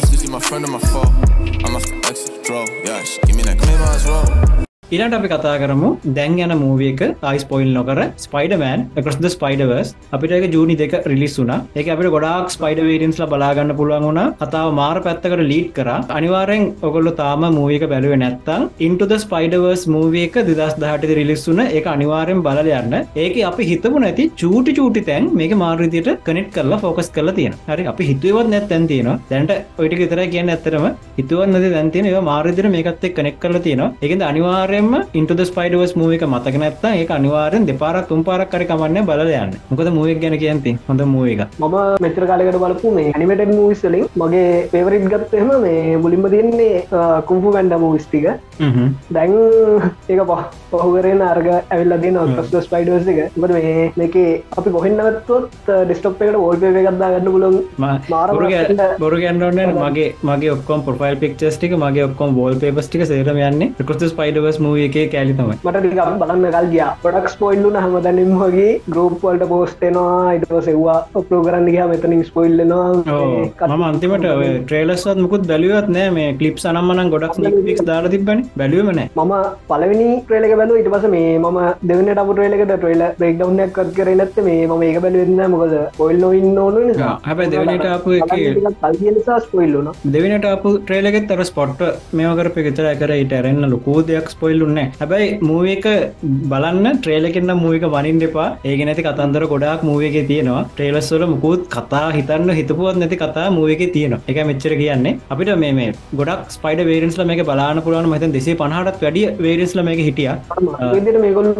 trust, is he my friend or my foe? I'm the exit, draw, yeah, she give me that claim as well. ඉරට අපි කතා කරමු දැන් යන මූවියක ice පොයිල් නොකර Spiderman එකස්ද Spider-Verse අපිට එක ජූනි දෙක රිලිස් වුන එක අපට ගොඩක් ස්පයිඩ වේරන්ස්ල බලාගන්න පුළුවන් වුණ. කතාව මාර පැත්තකට ලීඩ් කර. අනිවාරෙන් ඔගොල්ල තාම මූවික බැලුව නැත්තම් ඉන්ටද ස්පයිඩවර්ස් මූවියක දෙදස් දහට රිලිස් වුන එක අනිවාරෙන් බලල යන්න. ඒක අපි හිතපු නැති චූටි චූටි තැන් මේක මාර්විදියට කනෙට් කරලා ෆෝකස් කරලා තියෙන හරි අපි හිතුවත් නැත් තැන් තියෙන දැන්ට ඔයිට විතර කියන්න ඇත්තරම හිතුවත් නැති දැන්තින ඒ මාර්විදිර මේකත්තේ කනෙක් කරලා තියෙන එකද අනිවාරය අනිවාරෙන්ම ඉන්ට ස්පයිඩවස් මූවක මතක නැත්තා ඒ අනිවාරෙන් දෙපාරක් තුම්පාරක් කරි කමන්න බලයන්න මොකද මුවක් ගැන කියන්ති? හොඳ මූවක මම මෙත්‍ර කාලකට බලපු මේ අනිමට මූවිස්සලින් මගේ පේවරිට් ගත්තෙම මේ මුලින්ම තියන්නේ කුම්පු වැන්ඩ මූවිස්තික දැන් ඒක පහ පහුවරෙන් අර්ග ඇවිල්ලදී නොස් ස්පයිඩෝස් එක. බට මේ මේක අපි කොහෙන්නවත්තුවත් ඩිස්ටප්කට ෝල්පේ ගත්දා ගන්න පුලුවන් බොරු ගැන්නන්න මගේ මගේ ඔක්කොම් පොෆයිල් පික්චස්ටික මගේ ඔක්කොම් වෝල් පේපස්ටික සේරම යන්නේ. කොස් ස්පයිඩවස් මූ එක කෑලි තමයි. මට ටික බලන්න කල් ගිය. පොඩක් ස්පොයිල්ලුන හමදනින් වගේ ගරුප් වල්ට පෝස්ටේනවා ඉට සෙව්වා ඔප්ලෝ කරන්න ගහ මෙතනින් ස්පොයිල්ලනවා ම අන්තිමට ට්‍රේලස්වත් මුකුත් බැලිවත් නෑ. මේ කලිප් සනම්මන ගොඩක් ික්ස් දාලා තිබන බැලිවමන මම පලවෙනි ට්‍රේලක බැලු ඉට පස මේ ම දෙවන ටපු ට්‍රේලකට ට්‍රේල බෙක්ඩවන්නක් කත් කරනත්ත මේ ම ඒක බැලවෙන්න මොකද පොයිල් නොඉන්න ඕන හැබැ දෙවනට අප නිසා ස්පොයිල්ලුන දෙවනට අප ට්‍රේලගෙත් තර ස්පොට්ට මේකර පිතර කර. ඉට ඇරෙන්න්න ලොකෝ ස්පොයිල්ලුන්න හැබැයි මූවක බලන්න ට්‍රේලකෙන්න්න මූවික වනින් දෙපා ඒක නැති කතන්දර ගොඩක් මූවක තියෙනවා. ට්‍රේලස්වල මුකුත් කතා හිතන්න හිතපුුවත් නැති කතා මූවක තියෙන එක මෙච්චර කියන්නේ. අපිට මේ ගොඩක් ස්පයිඩ වේරන්ස්ල මේක බලාන පුලන මත දෙසේ පහටත් වැඩිය වේරස්ල මේක හිටිය. මේගොල්ල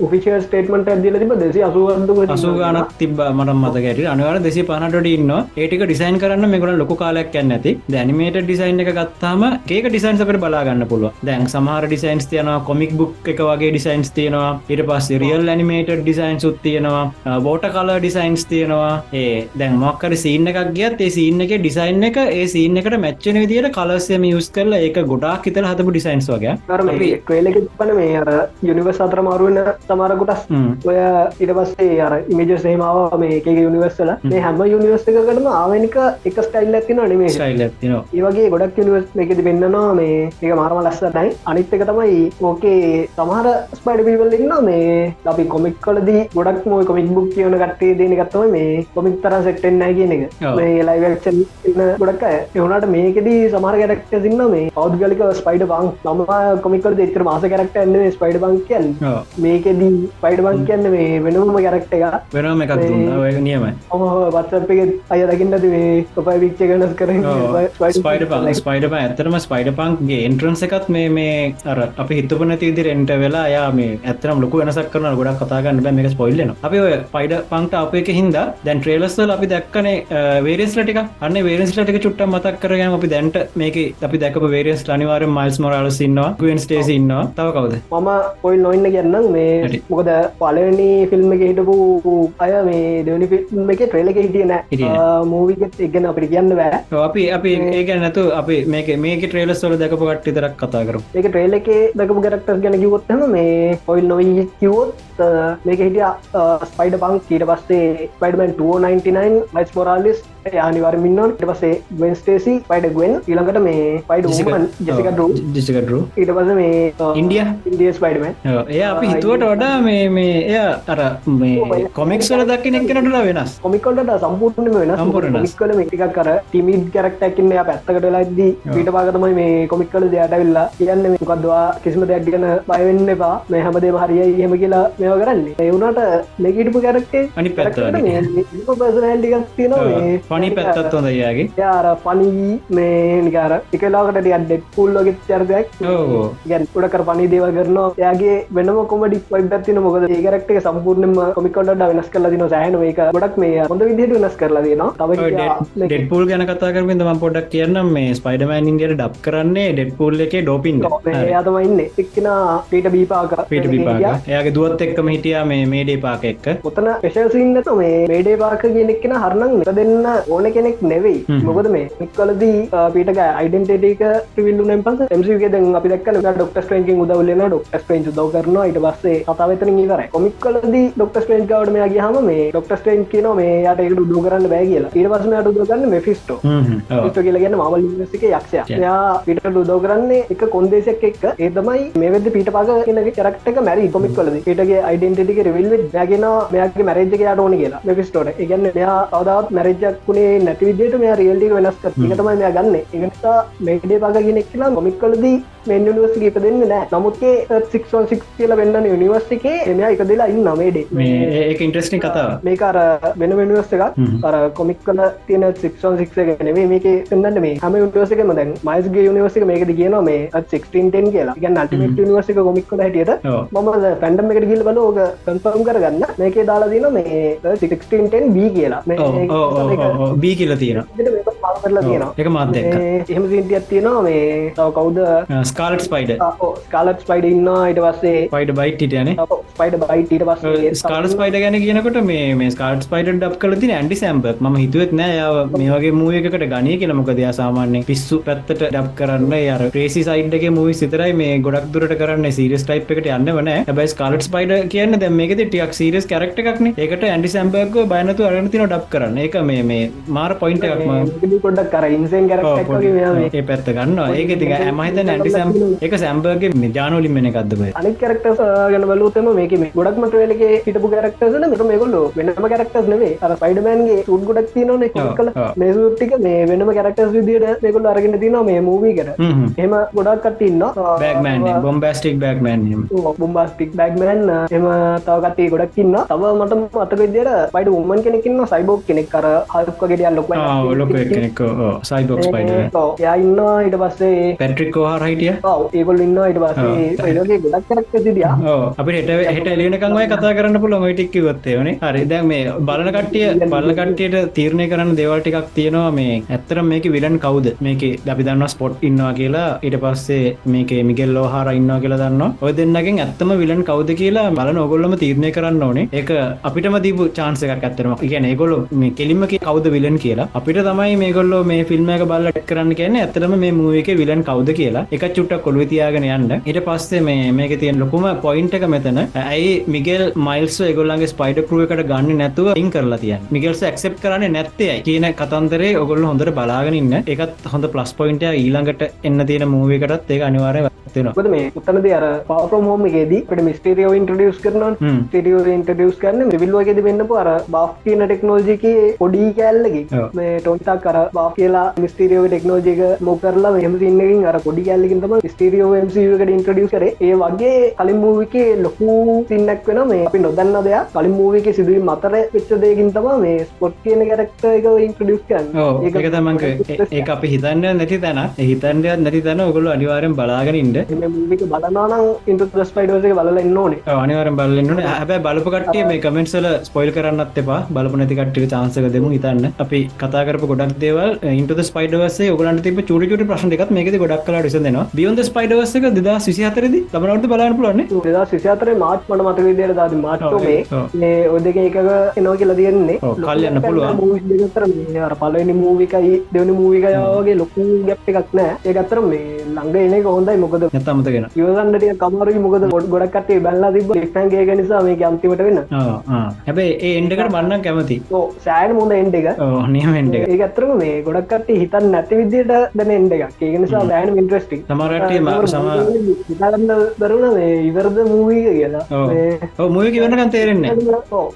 ඔෆිසිල් ස්ටේටමට ඇදල තිබ දෙසි අසුවන්තු අසුගානක් තිබ මට මත ගැට අනිවර දෙසි පහනට ඉන්න ඒටික ඩිසයින් කරන්න මේගොල ලොකු කාලයක් ඇන්නඇති දැනිමේට ඩිසයින් එක ගත්තාම ඒක ඩිසයින්ස පට බලාගන්න පුළුව දැන් සමහර ඩිසයින්ස් තියනවා කොමික් බුක් එක වගේ ඩිසයින්ස් තියෙනවා ඉට පස් රියල් ඇනිමේට ඩිසයින් සුත් තියෙනවා බෝට කල ඩිසයින්ස් තියෙනවා. ඒ දැන් මොක්කර සින්න එකක් ගියත් ඒ සින්න එක ඩිසයින් එක ඒ සින්න එකට මැච්චන විදිට කලස්සම යස් කරල ඒක ගොඩක් හිතල හතපු ඩිසයින්ස් වගේ ට්‍රේලක පන මේ අර යුනිවස් අතර මාරුවන්න සමර කොටස්. ඔය ඉට පස්සේ අර ඉමජ සේමාව මේ එක යුනිවස්සල මේ හැම යුනිවස් එකකටම ආවනික එක ස්ටයිල් ඇතින අනිමේ ශයිල් ඇතින ඒවගේ ගොඩක් යුනිවස් එකති පෙන්න්නනවා මේ එක මාරම ලස්සටයි අනිත් එක තමයි ඕකේ සමහර ස්පයිඩ පිවල් ඉන්න මේ අපි කොමික් කලදී ගොඩක් මෝ කොමික් බුක් කියවන කටේ දෙන ගත්තම මේ කොමික් තර සෙට්ටෙන්න්න කියන එක. මේ ලයිවක්ෂන් ගොඩක් එවනට මේකෙදී සමහර ගැරක්ට සින්න මේ පෞද්ගලික ස්පයිඩ බං නම කොමිකල් දෙතර මාස කරක්ට එන්න ස්පයිඩ බං කියන් මේකෙදී පයිඩ බං කියන්න මේ වෙනම ගැරක්ට එක වෙනම එකක් නියමයි. ඔම වත්සපක අය දකින්නද මේ කොපයි විච්ච ගනස් කර ස්පයිඩ පං ස්පයිඩ ඇතරම ස්පයිඩ පන්ක්ගේ එන්ට්‍රන්ස එකත් මේ මේ අර අපි හිතප නැති විදිරෙන්ට වෙලා යා මේ ඇතරම් ලොක වෙනසක් කරන ගොඩක් කතාගන්න බෑ මේක ස්පොයිල්ලන අපි පයිඩ පංට අප එක හින්ද දැන් ට්‍රේලස්වල් අපි දැක්කනේ වේරස්ලටික අන්න වේරස්ලටික චුට්ට මතක් කරගම අපි දැන්ට මේක අපි දැක වේරස් අනිවාර මයිල්ස් මොරල සින්නවා ගුවන් ස්ටේස ඉන්නවා. තව කවද? මම පොයිල් නොඉන්න කියන්නම්. මේ මොකද පලවනි ෆිල්ම් එක හිටපු අය මේ දෙවනි ෆිල්ම් එක ට්‍රේලක හිටිය නෑ. මූවිකත් එක්ගෙන අපිට කියන්න බෑ. අපි අපි ඒක නැතු අපි මේක මේක ට්‍රේලස්වල දැකපු කට්ටි තරක් කතා කරු ඒක ට්‍රේල එක දකපු ගරක්ටස් ගැන කිවොත්හම මේ පොයිල් නොයි කිවොත් මේක හිටිය ස්පයිඩ පං ඊට පස්සේ ස්පයිඩමන් 299 මයිස් මොරාලිස් අනිවර්මින්නන් ට පසේ වෙන්ස්ටේසි පයිඩ ගුවෙන් ඊළඟට මේ පයිඩ ූමන් ජෙසිකරු ජෙසිකරු ඊට පස මේ ඉන්ඩිය ඉන්ඩිය ස්පයිඩම එය අපි හිතුවට වඩා මේ මේ එය අර මේ කොමික්ස්වල දක්ි නෙක්කනටල වෙනස්. කොමිකොල්ට සම්පූර්ණම වෙන සම්පූර්ණ මික්කල එකක් කර ටිමිඩ් කරක්ටැකින්න පැත්තකට ලයිද පිට පාගතමයි මේ කොමික්කල දෙයට වෙල්ලා කියන්න මේකක්දවා කිසිම දෙයක් ගැන බයවෙන්න එපා. මේ හැමදේ හරිය හෙම කියලා මෙව කරන්නේ. ඒවුණට මෙකිටපු කැරක්ටේ අනි පැත්ත පසනල්ටිකක් තියනවා පනි පැත්තත් හොඳ යාගේ. යාර පනී මේ නිකාර එකලාකට ඩෙක් පුල්ලොගෙත් චර්දයක් ගැන් උඩකර පනි දේව කරනවා. යාගේ වෙනම කොමඩි පයිබත්තින මොකද ඒකරක්ට සම්පූර්ණම කොමිකොට වෙනස් කරලා දින සෑහන එක ගොඩක් මේ හොඳ විදිහට වෙනස් කරලා දෙනවා ඩෙඩ්පුල් ගැන කතා කරමින් ම පොඩක් කියන්න මේ ස්පයිඩමෑන් ඉන්දියට ඩබ් කරන්නේ ඩෙඩ්පුල් එක ඩෝපින් යාතමයින්න එක්කෙන. පීට බීපාක පිට විපාක එයාගේ දුවත් එක්කම හිටියා මේ මේඩේ පාක එක්ක. ඔතන පෙශල්සින්නත මේ මේඩේ පාක කියනෙක්ෙන හරණන් එක දෙන්න ඕන කෙනෙක් නෙවෙයි. මොකද මේ එක්කලදී පීටක අයිඩන්ටේක පිල්ලු පස මසිගේ ද අපි දක්න ඩොක්ට ස්ට්‍රේකින් උදවලන ඩොක්ට ස්ට්‍රේන්ජ් දෝ කරනවා. ඉට පස්සේ කතාවතන ඉවර කොමික්කලදී ඩොක්ට ස්ට්‍රේන්් කවට මේ ගහම මේ ඩොක්ට ස්ටේන්් කියන මේ යට උදු කරන්න බෑ කියලා. ඊට යට උදු කරන්න මෙෆිස්ටෝ ට කියලගෙන මවල් නිසික යක්ෂය. යා පිට උදෝ කරන්නේ එක කොන්දේශයක් එක්ක. ඒතමයි මේ වෙද පිට පග කියන කරක්ටක මැරි කොමික් කලද ඒටගේ අයිඩෙන්ටික රිවිල් මෙයාගෙන මෙයාගේ මැරේජ්ක ඕන කියලා. මෙෆිස්ටෝට එකගන්න මෙයා අවදාත් මැරජක් වුණේ නැති විදියට මේ රියල්ටික වෙනස් තමයි මෙයා ගන්න. එනිසා මේඩේ පගගෙන කියලා කොමික් කලදී මෙන් නිවර්සික ඉප දෙන්න නෑ. නමුත්ගේ සික්න් සික් කියල වෙන්න නිවර්සිකේ එමයා එක දෙලා ඉන්න නමේඩේ මේ ඒක ඉන්ට්‍රස්ටි කතාව මේක අර වෙන වෙනුවස් එකක්. අර කොමික් කල තියෙන සික්න් සික් නෙවේ මේක පෙන්න්න මේ හම නිවර්සිකම දැන් මයිස්ගේ නිවර්සික මේක කියන මේ 16ටෙන් කියලා. ගැන් අල්ටිමට නිවර්සික කොමික් කල හැටියට මම පැන්ඩම් එකට ගිල් බල ඕක කන්ෆර්ම් කරගන්න. මේකේ දාලා දින මේ 16ටෙන් බී කියලා. බී කියල තියෙන කරලා තියෙනවා. එක මාත්ද එහෙම සිටියක් තියෙනවා. මේ තව කවුද? ස්කාලට් ස්පයිඩ ස්කාලට් ස්පයිඩ ඉන්න ඉට පස්සේ. පයිඩ බයිට් යන ස්පයිඩ බයිට පස්සේ ස්කාල ස්පයිඩ ගැන කියනකොට මේ ස්කාට ස්පයිට ඩක් කල ති ඇන්ඩි සම්බක් ම හිතුවත් නෑ මේ වගේ මූයකට ගනය කියල. මොක දයා සාමාන්‍ය පිස්සු පැත්තට ඩබ් කරන්න යාර ප්‍රේසි සයිඩ්ගේ මූවි සිතරයි මේ ගොඩක් දුරට කරන්න සිරිස් ටයිප් එකට යන්න වන හැබයි ස්කාලට් ස්පයිඩ කියන්න දැ මේක ටියක් සිරිස් කරක්ට එකක්න ඒකට ඇන්ඩි සම්බක් බයනතු අරන තින ඩබ් කරන්න. එක මේ මේ මාර පොයින්ට එකක්ම පොඩක් කර ඉන්සෙන් කර ඒ පැත්ත ගන්න ඒක ති ඇමහිත ඇන්ටි සම් එක සැම්බර්ගේ ජානෝලින් මෙන එකක්දබ අනි කරක්ට ගන බලුතම මේක මේ ගොඩක්ම ට්‍රේලගේ හිටපු කරක්ටසන මෙම මේගොල්ලු වෙනම කරක්ටස් නෙවේ අර ස්පයිඩමන්ගේ සුඩ් ගොඩක් තියනන කල මේ සුට්ටික මේ වෙනම කරක්ටස් විදිට මේකොල් අරගෙන තින මේ මූවී කර එම ගොඩක් කටඉන්න බෑගමන් බොම්බස්ටික් බෑගමන් බොම්බස්ටික් බෑගමන් එම තවකටේ ගොඩක් ඉන්න තව මට අතක විදියට පයිඩ උමන් කෙනෙකින්න සයිබෝක් කෙනෙක් කර හල්කගෙඩිය ලොක ලොක කෙනෙක්. සයිබොක්ස් පයිඩ යා ඉන්නවා ඉට පස්සේ පැට්‍රික් හර හිටිය? ඒකොල් ඉන්න ඉට පස්සේ ගොඩක් කරක් සිටිය අපි හෙට හෙට එලියනකංවයි කතා කරන්න පුළ මයිටික් වත්තේ වනේ හරි දැ මේ බලන කට්ටිය බල්ල කට්ටියට තීරණය කරන්න දෙවල්ටිකක් තියෙනවා. මේ ඇත්තර මේක විලන් කවුද? මේක අපි දන්න ස්පොට් ඉන්නවා කියලා. ඊට පස්සේ මේක මිගෙල් ලෝහාර ඉන්නවා කියලා දන්න ඔය දෙන්නගෙන් ඇත්තම විලන් කවුද කියලා බලන ඔගොල්ලම තීරණය කරන්න ඕනේ. ඒක අපිටම දීපු චාන්සකක් ඇත්තරම කියන ඒගොල්ල මේ කෙලින්මක කවුද විලන් කියලා. අපිට තමයි මේගොල්ලෝ මේ ෆිල්ම්මක බල්ලට කරන්න කියන ඇතරම මේ මූවක විලන් කවුද කියලා. එක චුට්ටක් කොළු තියාගෙන යන්න. ඊට පස්සේ මේ මේක තියෙන් ලොකුම පොයින්ට එක මෙතන. ඇයි මිගෙල් මයිල්ස් ගොල්ලන්ගේ ස්පයිඩ කරුවකට ගන්න නැතුව ඉන් කරලා තිය මිගල්ස ක්සප් කරන්න නැත්තේ කියන කතන්දරේ ඔගොල්ල හොඳට බලාගෙන ඉන්න. එකත් හොඳ ප්ලස් පොයින්ට ඊළඟට එන්න තියෙන මූවකටත් ඒ අනිවාරය ොද මේ උත්තනද අර පවප්‍රම් හෝමගේදී පට මිස්ටේරියෝ ඉන්ටඩියස් කරන ටඩියෝ ඉන්ටඩියස් කරන විල්ලුවගෙද වෙන්න පර බා් කියන ටෙක්නෝජික පොඩි කෑල්ලගේ මේ ටොන්ටා කර බා කියලා මිස්ටේරියෝ ටෙක්නෝජික මොකරලා එහම සින්නකින් අර පොඩි කෑල්ලකින් තම ස්ටේරියෝ ම්කට ඉන්ටඩියස් කර. ඒ වගේ කලින් මූවිකේ ලොකු සින්නක් වෙන මේ අපි නොදන්න දෙයක්. කලින් මූවික සිදුවීම මතර වෙච්ච දෙයකින් තම මේ ස්පොට් කියන කරක්ට එක ඉන්ට්‍රඩියස් කන්න ඒක තමන්ක ඒ අපි හිතන්න නැති තැන හිතන්ඩයක් නැති තැන ඔගොලු අනිවාරෙන් බලාගෙනඉන්න මේක බලනාන ඉන්ට ස්පයිඩෝසක බලන්න ඕනේ. අනිවරම් බලන්න හැබැ බලපුකටේ මේ කමෙන්ට්සල ස්පොයිල් කරන්නත් එපා. බලප නැති කට්ටික චාන්සක දෙමු හිතන්න. අපි කතාකරප ගොඩක් දේවල් ඉන්ට ස්පයිඩවසේ ඔගලන්ට තිබ චුරිචුට ප්‍රශ්න එකත් මේක ගොඩක් කලා ිසදෙනවා බියොන්ද ස්පයිඩවසක දෙදා සිහතරද තමනට බලන්න පුලන්න දෙදා සිසිතර මාට් මට මත විදියට දාද මාට්ටෝමේ මේ ඔදක එකක එනෝ කියලා තියෙන්නේ. කල්යන්න පුළුවන්. පලනි මූවිකයි දෙවනි මූවිකයාගේ ලොකු ගැප් එකක් නෑ. ඒකත්තර මේ ළඟ එන හොඳයි. මොකද නතමතගෙන ඉවසන්නට කමර මොකද ගොඩ ගොඩක්ටේ බැල්ලා තිබ ක්ගේ නිසා මේ අන්තිමට වෙන්න. හැබැයි ඒ එන්ඩකට බන්න කැමති. සෑන් මුද එන්ඩ එක. නියමෙන්ට ඒ අතරම මේ ගොඩක්ට හිතන් නැති විදියට දැන එන්ඩ එකක්. ඒ නිසා බෑන ඉන්ට්‍රස්ටි සමරටේ සම දරුණ මේ ඉවරද මූවීක කියලා. මුව කිවන්නකන් තේරෙන්නේ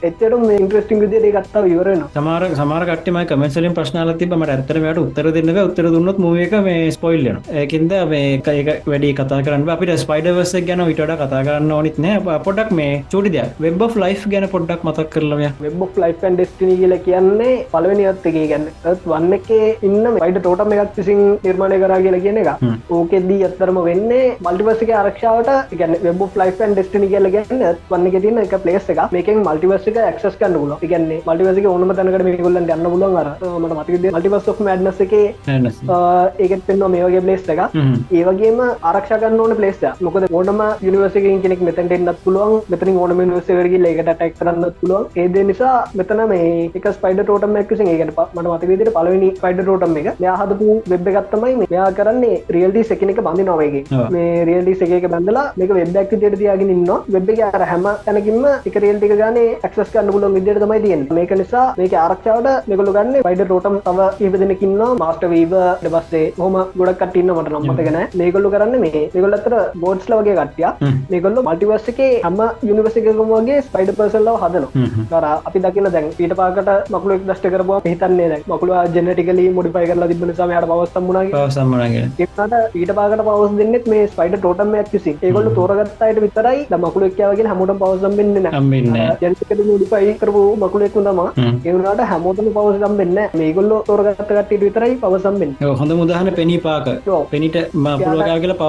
එච්චට මේ ඉන්ට්‍රස්ටිං විදියට ගත්තා විවරන සමාර සමාරකටම කමසලින් ප්‍රශ්නාල තිබමට ඇතරමට උත්තර දෙන්නව උත්තර දුන්නත් මුවක මේ ස්පොයිල්ලන ඒකින්ද මේ එක වැඩි කතා කරන්න අපිට ස්පයිඩවස ගැන විට කතා කරන්න ඕනිත් නෑ. පොඩක් මේ චුටිද වෙබ් ලයි් ගැන පොඩ්ඩක් මතක් කරලම වෙබ් ලයි් ඩෙස්ටිනි කියල කියන්නේ පලවෙනි අත් එක ගැන්න වන්න එකේ ඉන්න මයිට තෝටම එකක් විසින් නිර්මාණය කරා කියලා කියන එක. ඕකෙදී අත්තරම වෙන්නේ මල්ටිවසික ආරක්ෂාවට ගැන වෙබ් ලයිෆන් ඩෙස්ටිනි කියල ගන්න වන්න තින්න එක පලේස් එක මේකෙන් මල්ටිවසික ක්ස් කන්න ල ගන්න මල්ටිවසික ඕනම තැනකට මේ ගොල්ලන් ගන්න පුලන් අර මට මතික මල්ටිවස් මඩ්නස එක ඒකත් පෙන්වා මේ වගේ බ්ලේස් එක ඒවගේම ආරක්ෂ රක්ෂගන්න ඕන පලේස මොකද ඕනම යනිවර්සිකින් කෙනෙක් මෙතැට එන්නත් පුළුවන්. මෙතන ඕනම නිවර්සවරගේ ලේකට ටැක් කරන්න පුළුවන්. ඒද නිසා මෙතන මේ එක ස්පයිඩ ටෝටම ක්සින් ඒකට මට මතකවිදිට පලවෙනි පයිඩ ටෝටම් එක මෙයා හදපු වෙබ් ගත්තමයි මෙයා කරන්නේ රියල්ඩි සෙකන එක බඳි නොවගේ. මේ රියල්ඩි එක බැඳලා මේක වෙබ්බැක් විදියට තියාගෙන ඉන්න වෙබ් එක අර හැම තැනකින්ම එක රියල්ටි එක ගානේ ඇක්සස් කරන්න පුළුවන් විදියට තමයි තියෙන්නේ. මේක නිසා මේක ආරක්ෂාවට මේගොල්ලෝ ගන්න පයිඩ ටෝටම් තව කීප දෙනෙක් ඉන්නවා. මාස්ටර් වීව ඊට පස්සේ කොහොම ගොඩක් කට්ටිය ඉන්නවා මට නම් මතක නැහැ. මේගොල්ලෝ කරන්නේ මේ මේගොල්ලෝ අතර බෝඩ්ස්ලා වගේ කට්ටියක් හ්ම්. මේගොල්ලෝ මල්ටිවර්ස් එකේ හැම යුනිවර්ස් එකකම වගේ ස්පයිඩර් පර්සන්ලව හදනවා අර අපි දකින දැන් පීට පාකට මකුලෙක් දෂ්ට කරපුවා හිතන්නේ දැන් මකුලවා ජෙනටිකලි මොඩිෆයි කරලා තිබෙන නිසා මෙයාට පවස් සම්මුණා කියලා. පවසම්මනගෙන ඒකට ඊට පාකට පවස් දෙන්නෙත් මේ ස්පයිඩර් ටෝටම් එකක් විසින්. ඒගොල්ලෝ තෝරගත්ත අයට විතරයි දැන් මකුලෙක් කියවගෙන හැමෝටම පවස් හම්බෙන්නේ නැහැ. හම්බෙන්නේ නැහැ. ජෙනටිකලි මොඩිෆයි කරපු මකුලෙක් තමයි. හ්ම්. ඒ වුණාට හැමෝටම පවස් හම්බෙන්නේ නැහැ. මේගොල්ලෝ තෝරගත්ත කට්ටියට විතරයි පවස් හම්බෙන්නේ. හොඳ මුදහන පෙනී පාක. පෙනිට පුළුවකා කියලා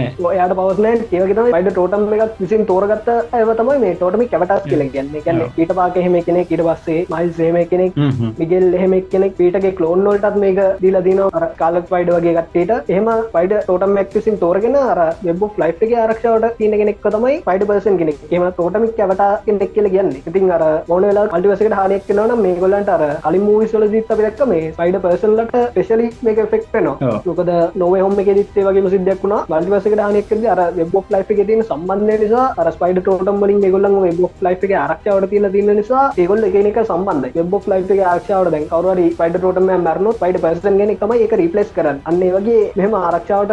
සම්බුන්නෑ එයාට පවස්නෑ ඒවගේ පයිඩ ටෝටම් එකක් විසින් තෝරගත්ත ඇව තමයි මේ ටෝටමි කැවටස් කියල කියන්නේ. ගැන්න ඊට පාක එහෙම කෙනෙ ඊට පස්සේ මයිල් සේම කෙනෙක් මිගෙල් එහෙම කෙනෙක් පීටගේ කලෝන් නොල්ටත් මේක දීල දින කාලක් පයිඩ වගේ ගත්තේට එහම පයිඩ ටෝටම් මක්සින් තෝරගෙන අර වෙබ් ලයි් ආරක්ෂාවට තියන කෙනෙක් තමයි පයිඩ පර්සන් කෙනෙක්. එම තෝටමික් කැවට කෙනෙක් කියල කියන්න. ඉතින් අර මොන වෙලා අල්ටිවසකට හානයක් කෙනවන මේ ගොල්ලන්ට අර අලි මූවිස්වල දිත් අපි දැක්ක මේ පයිඩ පර්සන්ලට පෙශලි මේක ෆෙක්ට නවා ඔව්. මොකද නොව හොම එක දිත්තේ වගේ සිද්ධයක් වුණා වල්ටිවසකට හානයක්කද අර වෙබ් ලයි් එක තියෙන සම්බන්ධය නිසා අර ස්පයිඩ ටෝටම් වලින් ඒගොල්ලන් වෙබ් ලයි් එක ආරක්ෂාවට තියෙන නිසා ඒගොල්ල එකන එක සම්බන්ධ වෙබ් ලයි් එක ආරක්ෂාවට දැන් කවරුහරි පයිඩ ටෝටම මරනොත් පයිඩ පර්සන් ගෙනෙක් තමයි ඒක රිපලස් කරන්න. අන්න වගේ මෙහම ආරක්ෂාවට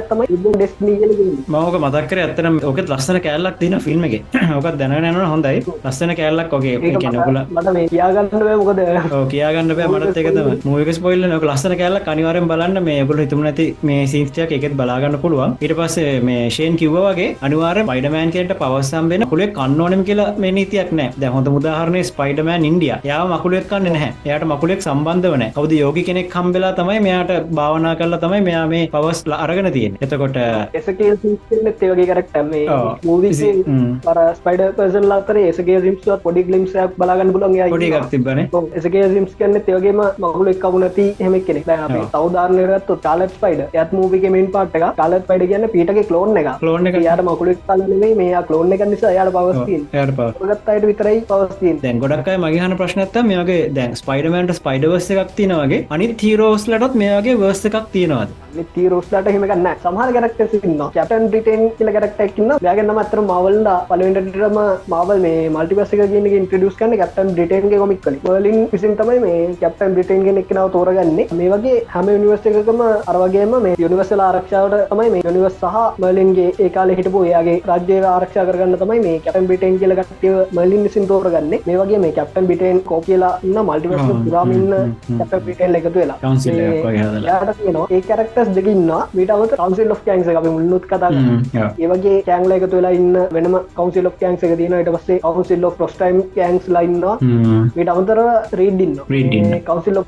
ඇත්තමයි ඉබ ඩෙස්නී කියල මෝක මතක්කර ඇත්තනම් ඕකත් ලස්සන කෑල්ලක් තින ෆිල්ම් එක. ඕකත් දැනගනන හොඳයි. ලස්සන කෑල්ලක් ඔගේ කියනකුල මට කියාගන්න මොකද. කියගන්න බෑ මටත් එකතම මූක ස්පොයිල්ල නොක ලස්සන කෑල්ල කනිවරෙන් බලන්න මේ ගොල හිතුම නැති මේ සිංස්ටයක් එකෙත් බලාගන්න පුළුවන්. ඊට පස්සේ මේ ෂේන් කිව්ව වගේ අනිවාර පයිඩමෑන් කෙන්ට පවස්සම් වෙන කුලේ කන්නෝනම් කියලා මේ නීතියක් නෑ. දැ හොඳ මුදාහරණය ස්පයිඩමෑන් ඉන්ඩිය යා මකුලෙක් කන්න නැහැ. එයාට මකුලෙක් සම්බන්ධ වන කවද යෝගි කෙනෙක් කම්බෙලා තමයි මෙයාට භාවනා කරලා තමයි මෙයා මේ පවස් අරගෙන තියෙන එතකොට ඒවගේ කරක්ටම. මූවිසි. පර ස්පයිඩ පර්සන් ලතර ඒසගේ සිම්ස්ුවත් පොඩි ගලිම්සයක් බලාගන්න පුලන් පොඩි එකක් තිබ්බනේ. එසගේ සිම්ස් කන්න ඒවගේම මගුල එක් කවුනති හෙමක් කෙනෙක්. සෞධාරනයරත් ටාලත් පයිඩ යත් මූවික මේන් පාට් එක ටාලත් පයිඩ කියන්න පීටගේ කලෝන් එක ක්ලෝන් එක යාට මකුලෙක් කලනේ මේ කලෝන් එක නිසා යාට පවස්තිීන් ගත් අයට විතරයි පවස්තිීන් දැන් ගොඩක්යි මගේහන ප්‍රශ්නත්ත මේගේ දැන් ස්පයිඩමන්ට ස්පයිඩවස්ස එකක් තියෙනවගේ අනි තීරෝස්ලටත් මේගේ වර්ස්ස එකක් තියෙනවාද? තීරෝස්ලට හෙමගන්න සමහර කරක්ටසින්න කැපටන් බ්‍රිටන් කියල කරක්ටක්න්න යාගන්න මත්තර මවල්ල පලවෙන්ටටම මවල් මේ මල්ටිපස ගෙන ඉන්ට්‍රඩියස් කන්න කැප්ටන් බ්‍රිටන්ගේ කොමික් වලින්. විසින් තමයි මේ කැප්ටන් බ්‍රිටන් ගෙන එක්නව තෝරගන්නේ. මේ වගේ හැම යනිවර්ස එකකම අරවගේම මේ යනිවර්සල ආරක්ෂාවට තමයි මේ යනිවස් සහ මලින්ගේ ඒකාල හිටපු යාගේ රජ්‍යව ආරක්ෂා කරගන්න තමයි මේ කැපන් බිටන් කියල ගටව මලින් විසින් තෝරගන්න. මේ වගේ මේ කැප්ටන් බිටන් කෝ කියලා ඉන්න මල්ටිවර්ස හ්ම්, පුරාමින්න හ්ම්, හ්ම්. කැප පිටන් එකතු වෙලා. Council එකක් මේ වගේ හදලා. යාට තියෙනවා. ඒ කැරක්ටස් දෙකන්න මීට අමත කවන්සිල් කෑන්ස අපි මුල්ලුත් කතා. ඒවගේ කෑංල එකතු වෙලා ඉන්න වෙනම කවන්සිල් කෑන්ස එක තියෙන ට පස්සේ කවන්සිල් ප්‍රස්ටයිම් කෑන්ස් ලයින්න මීට අමතර රේඩ්ඩින්න. කවන්සිල්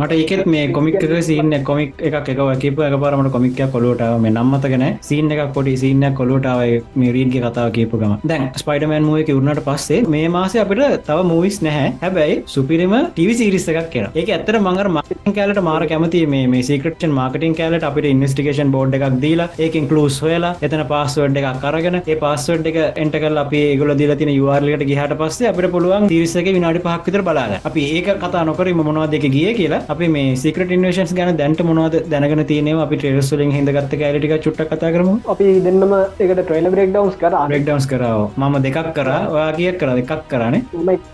මට ඒකෙත් මේ කොමික් එක සීන්න කොමික් එකක් එක කිප එක පරමට කොමික්ය කොලෝටාව මේ නම්මතගෙන සීන් එකක් පොඩි සිීන්න කොලෝටාව මේ රීඩ්ගේ කතාව කියපුගම දැන් ස්පයිඩමන් මුව කිවුණට පස්සේ මේ මාස අපිට තව මූවිස් නැහැ. හැබැයි සුපිරිම ටව සිරිස එකක් කියෙන ඒක ඇත්තර මඟර මාර්ටින් කෑලට මාර කැමති මේ සිකටන් මාර්ටින් කෑලට අපිට ඉන්වස්ටිකේෂන් බෝඩ් එකක් දීලා ඒකින් කලස් හොයලා එතන පස්සවඩ් එකක් කරගෙන ඒ පස්සවඩ් එක එන්ටකල් අපි ගොල දිල තින යවාර්ලට ගහට පස්සේ අපිට පුළුවන් තිරිසක විනාඩි පහක්විතර බලාග අපි ඒක කතා නොකර මොනවද එක ගිය කියලා අපි මේ සිකට ඉන්වේශන්ස් ගැන දැන්ට මොනවද දැනගෙන තියනවා අපි ට්‍රේස්වලින් හිදගත්ත කෑලිටික චුට්ට කතා කරමු. අපි දෙන්නම එකට ට්‍රේල බ්‍රෙක් ඩවන්ස් කර රෙක්ඩවන්ස් කරාව මම දෙකක් කර කියක් කර? දෙකක් කරනේ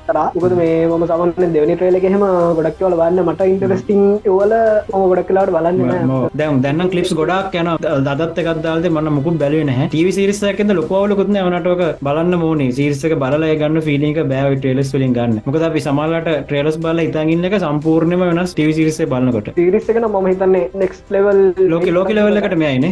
කර. උකද මේ මම සමන්න දෙවනි ට්‍රේල එහෙම ගොඩක්වල වන්න මට ඉන්ටරස්ටිං වල ම ගොඩක් කලාට බලන්න දැම් දැන්න කලිප් ගොඩක් යන දත් එකක්දාද මන්න මුකු බැලුව හ ටව සිරිසකද ලොකවලකුත්න වනටක බලන්න මෝනි සිරිසක බලය ගන්න ෆිලික බෑව ටේලස් වලින් ගන්න. මොකද අපි සමල්ලට ට්‍රේලස් බල ඉතාගන්නක සම්පූර්ණම වෙනස් ටව සිරිසේ බලන්නකොට තිරිස්සකන ම හිතන්නේ නෙක්ස් ලෙවල් ලෝක ලෝක ලෙවල්ලකට මෙයයින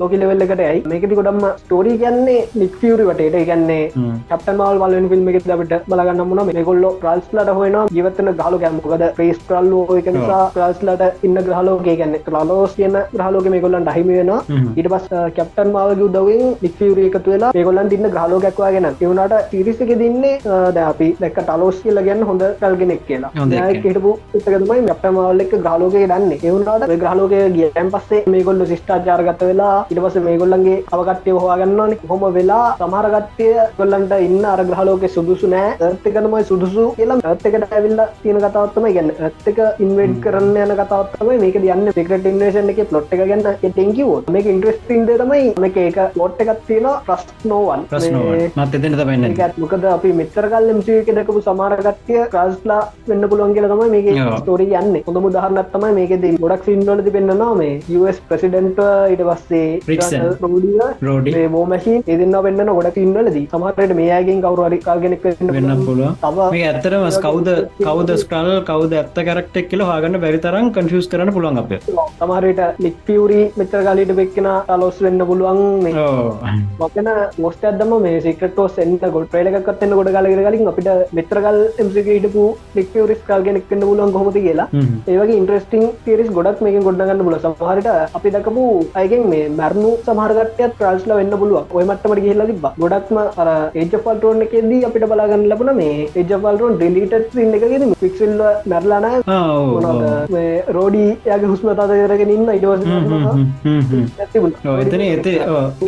ලෝක ලෙවල්ලකට ඇයි? මේකති ගොඩම්ම ස්ටෝරී කියන්නේ නික්ෆියරි වටේට ගන්නේ කප්ටන් මල් වල ෆිල්ම් එක දට බලගන්න මුණ මේගොල්ල ප්‍රල්ස්ලට හොන ජීවතන ගහලු ගැමකද ප්‍රේස් ප්‍රල්ලු එක නිසා ප්‍රල්ස්ලට ඉන්න ග්‍රහලෝගේ ගන්න ලෝස් කියන ග්‍රහලෝක මේගොල්ලන් ඩහිම වෙන ඊට පස් කැප්ටන් මාවගේ උදවෙන් නික්ෆියරි එකතු වෙලා ඒගොල්ලන් තින්න ගහලෝකක්වා ගෙන එවුණට තිරිසක දින්නේ ද අපි දැක් ටලෝස් කියල ගැන්න හොඳ කල්ගෙනෙක් කියලා. හිටපු එතකතුමයි කැප්ට මවල්ල එක ගහලෝකේ දන්නේ එවුණට ග්‍රහලෝක ගියන් පස්සේ මේගොල්ල සිස්ට ශිෂ්ඨාචාරගත වෙලා ඉටවස මේගොල්ලන්ගේ අවකට්ටය හවාගන්නවන හොම වෙලා සමහරගත්තය ගොල්ලන්ට ඉන්න අරග්‍රහලෝක සුදුසු නෑ. ඇත්තකනමයි සුදුසු කියලා ඇත්තකට ඇවිල්ල තියෙන කතාවත්තම ගැන්න ඇත්තක ඉන්වඩ් කරන්න යන කතාවත්තම මේක යන්න. පිකට ඉන්වේශන් එක පලොට් එක ගන්න ටෙංකිවෝ මේක ඉන්ට්‍රස්ටින්ද තමයි මේක ඒක ලොට් එකක් තියෙන ප්‍රශ්නෝවන් ප්‍රශ්නෝව මත් එතන තමයින්න ඒකත් මොකද අපි මෙතරකල් MCක දැකපු සමාරගත්ය ක්‍රස්ලා වෙන්න පුළුවන් කියලා තමයි මේක. ස්ටෝරි යන්න. හොඳ මුදහරන්නත් තමයි මේකෙද ගොඩක් සින්වලද පෙන්න්නවා මේ US ප්‍රසිඩන්ට ඉට පස්සේ. රෝඩිය රෝඩි බෝමශී එදන්න වෙන්න ගොඩක් ඉන්නලදී සමහරයට මේයාගෙන් කවරු අරිකාගෙනෙක් වෙන්න පුළුව මේ ඇත්තරම කවද කවද ස්කල් කවද ඇත්ත කරක්ටෙක් කියල හගන්න බැරිතරම් කන්ෆියස් කරන පුළුවන් අප සමහරයට ලික් පියවරි මෙතර කාලීට වෙක්කෙන අලොස් වෙන්න පුළුවන් මොකන මොස්ට අදම මේ සිකටෝ සෙන්ට ගොඩ ්‍රේලකත්න්න ගොඩ කාලගර කලින් අපිට මෙත්‍රකල් එමසිකටපු ලික් පියවරිස් කාල් ගෙනෙක් වන්න පුළුවන් කොමති කියලා. ඒවගේ ඉන්ට්‍රස්ටිං පිරිස් ගොඩක් මේක ගොඩගන්න පුල සමහරට අපි දකපු අයගෙන් මේ මැරණු සමහරගටයත් ප්‍රාශ්ල වෙන්න පුළුව ඔය මට්ටමට කියල්ලා තිබ ගොඩක්ම අර ඒජපල්ටෝන් එකෙදී අපිට බලාගන්න ලබන මේ ඒජපල්ටෝන් ඩිලිට එකගෙන පික්සල්ල මැරලාන රෝඩී යාගේ හුස්මතාද කරගෙන ඉන්න ඉටවස එතන එත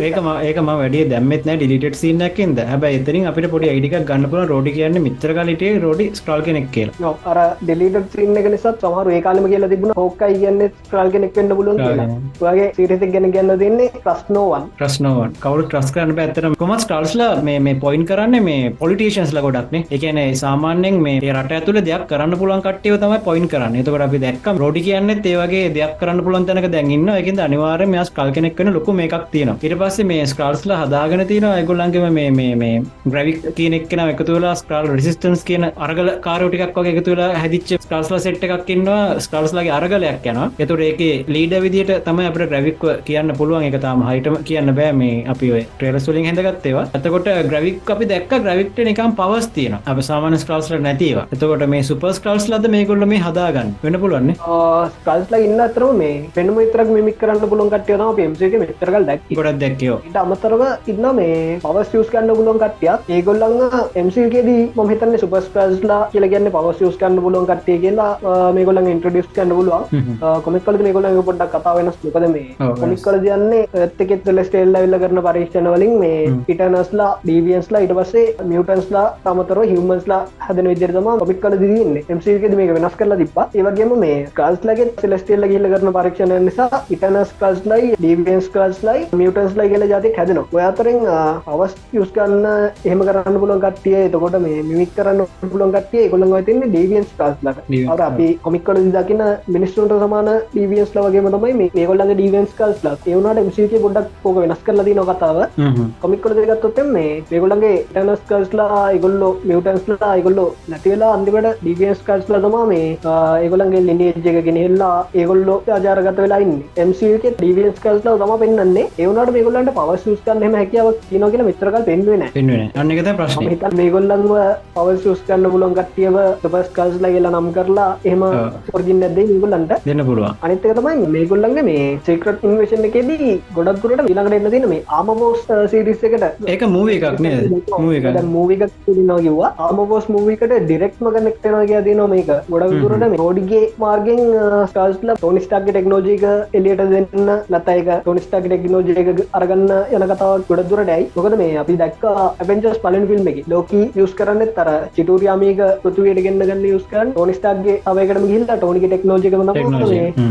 ඒකම ඒකම වැඩිය දැම්මත් නෑ ඩිලිට සින්නක්කින්ද හැබ එතරින් අපිට පොඩි අයිඩික ගන්නපුල රෝඩි කියන්න මිත්‍ර කලිටේ රෝඩි ස්ට්‍රල් කෙනෙක් කියලා. අර ඩෙලිට සින්න එක නිසත් සමහර ඒ කාලම කියලා තිබුණ. හෝකයි කියන්න ස්ට්‍රල් කෙනෙක් වෙන්න කියලා. වගේ සිරිතක් ගැන ගැන්න දෙන්නේ ප්‍රශ්නෝවන් ප්‍රශ්නෝවන් කවු ට්‍රස් කරන්න පැත්තර කොමත් ස්ටල්ස්ලා මේ මේ පොයින් කරන්න මේ පොලිටේෂන්ස්ල ගොඩක්නේ එකන සාමාන්‍යෙන් මේ රට ඇතුල දෙයක් කරන්න පුලන් කට්ටයව තම පොයින් කරන්න. එතකට අපි දැක්කම් රෝඩි කියන්න ඒවගේ දෙයක් කරන්න පුළන් තැනක දැන්න්න එකද අනිවාර මෙස් කල් කෙනෙක් වන ලොකු මේක් තියෙන ඉට පස්සේ මේ ස්කාල්ස්ල හදාගෙන තියෙන ඇගොල්ලන්ගේම මේ මේ මේ ග්‍රවික් කියනෙක්න එකතුලා ස්කාල් රිසිස්ටන්ස් කියන අරගල කාරටිකක් වගේ එකතුලා හැදිච්ච ස්කාල්ස්ල සෙට් එකක්කින්නවා ස්කාල්ස්ලගේ අරගලයක් යන එතුර ඒක ලීඩ විදිට තම අප ග්‍රවික් කියන්න පුළුවන් එක තාම හයිටම කියන්න බෑ මේ අපි ට්‍රේලස්වලින් හැඳගත්තේවා. ඇතකොට ග්‍රවික් අපි දැක් ග්‍රවික්ට නිකම් පවස් තියන අප සාමාන ස්කාල්ස්ල නැතිව එතකොට මේ සුපස් කාල්ස් ලද මේ කොල්ල මේ හදාගන්න. වෙන පුළුවන්නේ? ස්කල්ස්ලා ඉන්න අතරම මේ පෙනුම ඉතරක් මික් කරන්න පුළුවන් කටයන පම්සේක මෙතරකල් දැක් ගොඩක් දැක්කයෝ ඉට අමතරව ඉන්න මේ පවස් ියස් කන්න පුලුවන් කටයක් ඒගොල්ලන්න එමසේකේදී මහිතන්න සුපස්කස්ලා කියලගන්න පවස් ියස් කන්න පුලුවන් කටේ කියලා මේගොලන් ඉන්ට්‍රඩියස් කන්න පුළුවන් කොමිකල මේගොල පොඩක් කතා වෙනස්. මොකද මේ කොමික් කල දන්නේ ඇත්තකෙත් ලෙස්ටේල්ල විල්ල කරන පරීක්ෂණ වලින් මේ ඉටනස්ලා ඩීවියන්ස්ලා ඉට පස්සේ මියටන්ස්ලා තමතර හිවමස්ලා හදන විදිරතම කොමික් කල දින්න එමසේකද මේක වෙනස් කරලා තිබ්බා. ඒවගේම මේ කල්ස්ලගේ සෙලස්ටේල්ල කියල්ල කරන පරීක්ෂණ නිසා ඉටනස් කල්ස්ලයි ඩීවියන්ස් කල්ස්ලයි මියටන්ස්ලා කියල ජාති හැදන ඔයාතරෙන් අවස් යස් කන්න එහම කරන්න පුලන් කටිය එතකොට මේ මික් කරන්න පුලන් කටිය කොළන් තින්නේ ඩීවියන්ස් අර අපි කොමික්කල දකින මිනිස්සුන්ට සමාන ඩීවියන්ස් ලවගේ තමයි මේ කොල්ලගේ ඩීවියන්ස් කල්ස්ලා ඒවනට මසික පොඩක් පෝක වෙනස් කරලදී නොකතාව කොමික්කොල දෙගත්තොත් මේ මේගොල්ලන්ගේ ටනස් කර්ස්ලා ඉගොල්ලෝ මියටන්ස්ලා ඉගොල්ලෝ නැතිවෙලා අන්තිමට ඩිවියස් කර්ස්ලා තමා මේ ඒගොලන්ගේ ලිනිේජ්ජක ගෙනහෙල්ලා ඒගොල්ලෝ ආජාරගත වෙලායින්න එමක ඩිවියස් කර්ස්ලා තම පෙන්න්නේ ඒවනට මේගොල්ලන්ට පවස්ෂස්කන්න හෙම හැකියාව කියන කියලා මිත්‍රකල් පෙන්වෙන පෙන්වෙන අන්න එකත ප්‍රශ්නය හිත මේගොල්ලන්ව පවස්ෂස් කන්න පුලොන් කට්ටියව පස් කල්ස්ලා කියලා නම් කරලා එහෙම පොර්ජින් ඇද ගොල්ලන්ට දෙන්න පුළුවන්. අනිතක තමයි මේගොල්ලන්ගේ මේ සේක්‍රට ඉන්වේශන් එකෙදී ගොඩක්තුරට විළඟට එන්න තින මේ ආමබෝස් සිරිස් එකට. ඒක මූව එකක් නේද? මූව එක මූවික කිවා ආමබෝස් මූවිකට ඩිරෙක්ම කනෙක්ටනගේ දී නො මේක. ගොඩක්තුරට රෝඩිගේ මාර්ගෙන් ස්ටල්ස්ල ටොනිස්ටාක් ටෙක්නෝජික එලියට දෙන්න නතයික ටොනිස්ටාක් ටෙක්නෝජයක අරගන්න යන කතාවක් ගොඩදුරටයි මොකද මේ අපි දක් ඇපෙන්චස් පලන් ෆිල්ම් එක. ලෝක යස් කරන්න තර චිටූරයාමීක පෘතුවයට ගන්න ගන්න යස්කන් ටොනිස්ටාක්ගේ අවකට ගිල්ල ටෝනික ටෙක්නෝජික.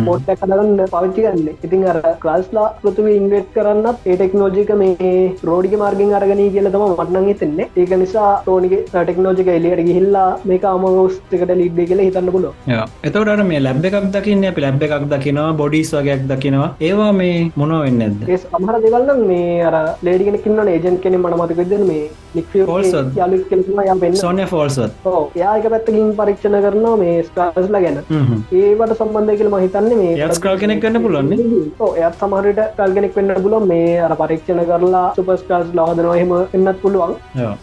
පොට්ට කදගන්න පවිච්චි ගන්න ඉතින් අර ක්ලාස්ලා පෘතුව ඉන්වේට් කරන්නත් ඒ ටෙක්නෝජික මේ රෝඩික මාර්ගෙන් අරගන කියල තම මටනන් හිතෙන්නේ. ඒක නිසා ටෝනික ටෙක්නෝජික එලියට ගිහිල්ලා මේ අමෝස්කට ලිඩ්ඩ කියලා හිතන්න පුලො එතවට මේ ලැබ් එකක් දකින්න අපි ලැබ් එකක් දකිනවා බොඩිස් වගේයක් දකිනවා. ඒවා මේ මොනෝ වෙන්න ඇද ඒ අමහර දෙවල්න්න මේ අර ලේඩිගෙන කින්න ඒජන් කෙනෙ මනමතක විදන මේ සෝනය ෆෝල්ස්වත් යාක පැත්තකින් පරීක්ෂණ කරනවා මේ ස්කාස්ලා ගැන. ඒවට සම්බන්ධය කියල මහිතන්නේ මේ ස්ක්‍රල් කෙනෙක් වෙන්න පුළුවන්නේ එයත් සමහරට කල්ගෙනෙක් වෙන්න පුලොන් මේ අර පරීක්ෂණ කරලා සුපස්කාස් ලාහදනවා එහෙම එන්නත් පුළුවන්.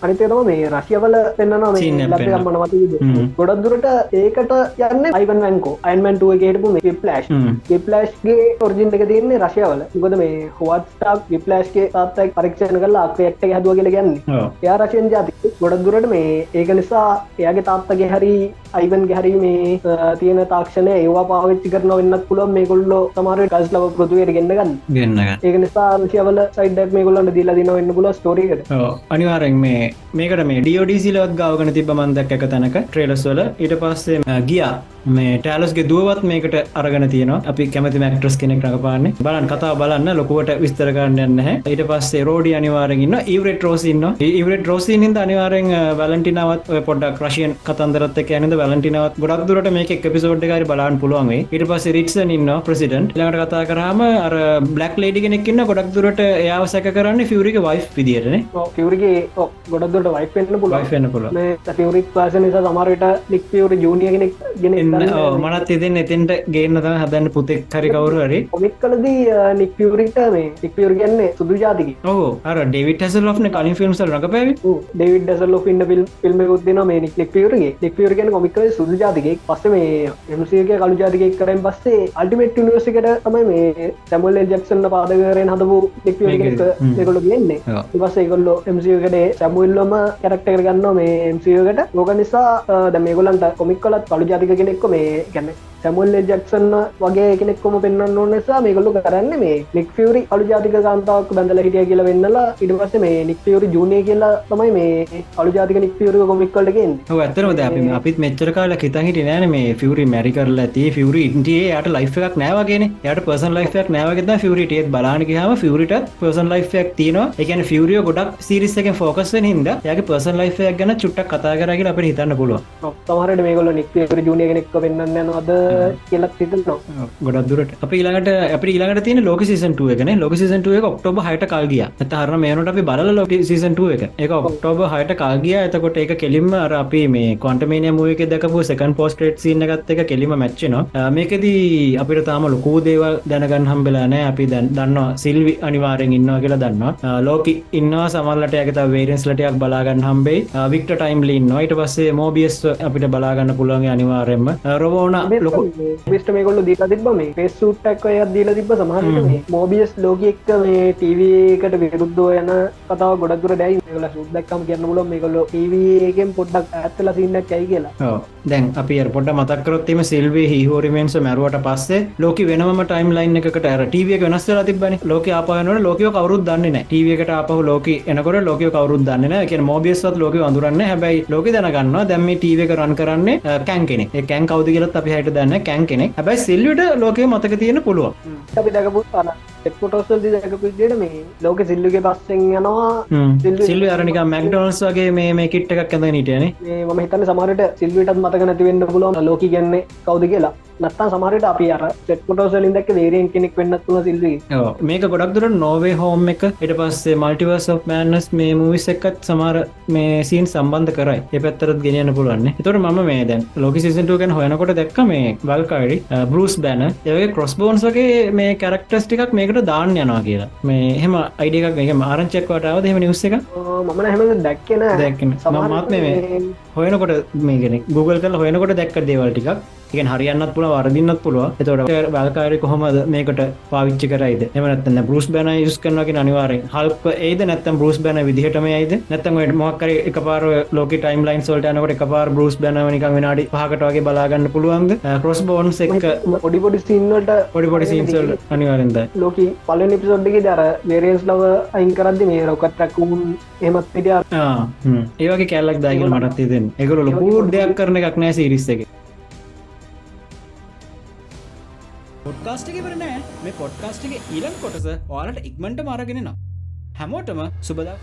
අනිතේතම මේ රශයවල. මනමත හ්ම්. ගොඩක් දුරට ඒකට යන්න අයිවන් වැන්කෝ අයින්මන්ටුව ගේටපු මේ ප්ලස්් විප්ලස්්ගේ ඔර්ජින් එක තියන්නේ රශයවල ගොද මේ හොවත්ටක් විප්ලස්්ගේ තාත්තක් පරීක්ෂණ කරලා අක්වයක්ට හැදුව කියල ගන්නේ එයා රශයෙන් ජාති. ගොඩක් දුරට මේ ඒක නිසා එයාගේ තාත්තගේ හරි අයිවන්ගේ හරි මේ තියෙන තාක්ෂණය ඒවා පාවිච්චි කරන වෙන්නත් පුළුවන්. මේ කොල්ලෝ සමාර කස් ලව පෘතුවයට ගෙන්න්න ගන්න ගන්නගන්න ඒක නිසා ශවල සයිඩක් මේ කොල්ලන්ට දීලා දින වෙන්න පුල ස්ටෝරීකට අනිවාරෙන් මේ මේකට මේ ඩියෝඩීසිලවත් ගාවගන තිබ මන්දක් එක තැනක ට්‍රේලස් වල. ඊට පස්සේ ගියා මේ ටෑලස්ගේ දුවත් මේකට අරගෙන තියනවා. අපි කැමති මැක්ට්‍රස් කෙනෙක් රඟපාන්නේ. බලන් කතා බලන්න ලොකුවට විස්තර කරන්න නැහැ. ඊට පස්සේ රෝඩි අනිවාරෙන්න්න ඉවරට රෝසින්න ඉවරට රෝසිනින්ද අනිවාරෙන් වැලටිනාවත් පොඩක් රශයන් කතන්දරත් ඇනද වැලටිනාවත් ගොඩක් දුරට මේක එපිසෝඩ් එකරි බලන්න පුළුවන්ගේ ඊට පස්ස රික්සන් ඉන්න ප්‍රසිඩන්ට් ළඟට කතා කරාම අර බ්ලක් ලේඩි කෙනෙක්න්න ගොඩක් දුරට එයාව සැක කරන්න ෆිවරික වයි් විදිරන කිවරගේ ගොඩක්දොට වයිප වෙන්න පුළුවන්. වයිෆන්න පුළ මේ ෆිවරික් පාස නිසා සමරට ලික් පියවර ජූනිය කෙනෙක් ගෙන මනත් එතින් එතින්ට ගේන්නත හදන්න පුතෙක් හරි කවරු හරි. කොමික් කලදී නික්පියවරිට මේ නික්පියවර කියන්නේ සුදු ජාතිකි ඕ අර ඩෙවිට හැසල් ලන කලින් ෆිල්ම්සල් රඟ පැවි ඩසල් ින්න ිල් ෆිල්ම් ුත්දින මේ නික්පියවරගේ නික්පියවර කියන කොමික් සුදු ජාතිකෙක්. පස්ස මේ එමසක කලු ජාතිකෙක් කරෙන් පස්සේ අල්ටිමේට් නිවසිකට තමයි මේ සැමුල් ජක්සන්න පාදකරෙන් හදපු කියන්නේ ඔව්. ඉවස ඒකොල්ලො එමසිකට සැමුල්ලොම කැරක්ටර ගන්න මේ එමසිකට ලෝක නිසා ද මේගොලන්ට කොමික් කලත් කලු ජාතික කෙනෙක්ක මේ ගැන සැමුල්ල ජක්සන්න වගේ කෙනෙක්කොම පෙන්න්න ඕන නිසා මේගොල්ලු කරන්න මේ නික් ියවරි අලු ජාතික කාන්තාවක් බැඳල හිටිය කියලා වෙන්නලා පස්ස මේ නික්පියවරි ජූනය කියලා තමයි මේ අලු ජාතික නික්පියවරක කොමික්කලටගෙන් ඇතරම අපි අපිත් මෙච්චර කාල හිතා හිට නෑන මේ ෆිවරි මැරි කරලා ඇති. ෆිවරි ඉන්ටියේ යට ලයිෆ් එකක් නෑවගෙන යට පර්සන් ලයිෆයක් නෑවගෙත ෆිවරිටියත් බලානකහම ෆිවරිට පර්සන් ලයිෆයක් තියන එකන ෆිවරිය ගොඩක් සිරිස්සක ෆෝකස්ෙන් හිද යගේ පර්සන් ලයිෆයක් ගැන චුට්ටක් කතා කරගෙන අප හිතන්න පුළුව තමහරට මේගොල නික්පියවර ජූනය කෙනෙක්ක වෙන්න නොද කියලක් සිතනවා ගොඩක් දුරට. අප ඊළඟට අප ඊළඟට තින ලෝක සිසන්ටුව එකන ලෝක සිසන්ටුව එක ඔක්ටෝබ හයට කාල්ගිය ඇත හරන මේනට අපි බල ලෝක සිසන්ටුව එක. එක ඔක්ටෝබ හයට කාල්ගිය ඇතකොට එක කෙලින්ම අර අපි මේ කොන්ටමේන මුවක දකපු සකන් පෝස්ට්‍රේට් සින්න ගත්ත එක කෙලිම මැච්චනවා මේකදී අපිට තාම ලොකූ දේවල් දැනගන්න හම්බෙලානෑ අපි දැන් දන්නවා සිල්වි අනිවාරෙන් ඉන්නවා කියලා දන්නවා. ලෝක ඉන්නවා සමල්ලට ඇත වේරෙන්ස් ලටයක් බලාගන්න හම්බේ වික්ට ටයිම් ලින් නොයිට පස්සේ මෝබියස් අපිට බලාගන්න පුළුවන් අනිවාරෙන්ම රොවෝන ලොකු බිස්ට මේකොල්ල දීලා තිබ මේ පෙස් සුට්ටක් අය දීලා තිබ සමහට මේ මෝබියස් ලෝකෙක්ක මේ ටීවකට විරුද්ධෝ යන කතාව ගොඩක්දුර දැයි මේකල සුද්දක්කම කියන්න මුල මේකොල්ල ටීවකෙන් පොඩ්ඩක් ඇත්තල සින්නක් ඇයි කියලා. දැන් අපි අර පොඩ්ඩ මතක්කරොත්තම සිල්වේ හිහෝරිමෙන්ස මැරුවට පස්සේ ලෝක වෙනම ටයිම් ලයින් එකට අර ටීවිය වෙනස් වෙලා තිබන ලෝක ආපයනට ලෝකය කවරුත් දන්න ටීවකට ආපහ ලෝක එනකොට ලෝක කවරුත් දන්න එක මෝබියස්වත් ලෝක අඳුරන්න හැබයි ලෝක දැනගන්න දැම ටීවක රන් කරන්න කැන් කෙනෙ කැන් කවද කියලත් අපි හයට දන්න කැන් කෙනෙක්. හැබයි සිල්ලට ලෝකය මතක තියෙන පුළුව අපි දැකපු එක්කොටෝසල් දැකපු විදියට මේ ලෝක සිල්ලුගේ පස්සෙන් යනවා. සිල්ව අරනික මැක්ඩොනස් වගේ මේ මේ කිට්ට එකක් ඇඳ නිටයන මේ මම හිතන්න සමරට සිල්විටත් මතක නැතිවෙන්න පුළුවන්. ලෝක ගන්නේ කවුද කියලා නත්තා සමරට අපි අර සෙට්කොටෝසලින් දැක් වේරෙන් කෙනෙක් වෙන්නත් තුන සිල්වී මේක ගොඩක් දුර නෝවේ හෝම් එක. එට පස්සේ මල්ටිවර්ස් of මෑන්නස් මේ මූවිස් එකත් සමාර මේ සීන් සම්බන්ධ කරයි. ඒ පැත්තරත් ගෙනයන්න පුළුවන්න එතොට මම මේ දැන් ලෝක සිසන්ටුවකෙන් හොයනකොට දැක්ක මේ වල්කාඩි බරුස් බැන ඒවගේ ක්‍රොස් බෝන්ස් වගේ මේ කැරක්ටස් ටිකක් මේකට දාන්න යනවා කියලා. මේ එහෙම අයිඩියක් මේක ආරංචක්වටාව දෙම නිවස එක මමන හැම දැක්කෙන දැක්කෙන. මමත් මේ හොයනකොට මේගෙන Google කල හොයනකොට දැක්ක දේවල්ටික් එක හරියන්නත් පුළ වරදින්නත් පුළුව එතොට වැල්කාරය කොහොමද මේකට පාවිච්චි කරයිද? එමනත්න්න බරුස් බැන යුස් කරනගෙන අනිවාරෙන් හල්ප ඒද නැත්තම් බරුස් බැන විදිහටම ඇයිද නැත්තම මොක්කර එක පාර ලෝක ටයිම් ලයින් සොල්ට යනකට එක පාර බරුස් බැනවනික විනාඩි පහකට වගේ බලාගන්න පුළුවන්ද? කොස් බෝන්ස් එක පොඩි පොඩි සින්නට පොඩි පොඩි සීන්සල් අනිවාරෙන්ද ලෝක පල නිපිසොඩ්ඩි දර වේරේන්ස් ලව අයින් කරදදි මේ රොකට්ටක්කුන් එමත් පිටිය ඒවගේ කැල්ලක් දාගල මටත් තිදෙන් එකකරු ලොකූ දෙයක් කරන එකක් නෑ සිරිස්ස එක. පොඩ්කාස්ට් එක ඉවර නෑ. මේ පොඩ්කාස්ට් එක ඊළඟ කොටස ඔයාලට ඉක්මනට අරගෙන එනවා. හැමෝටම සුබදා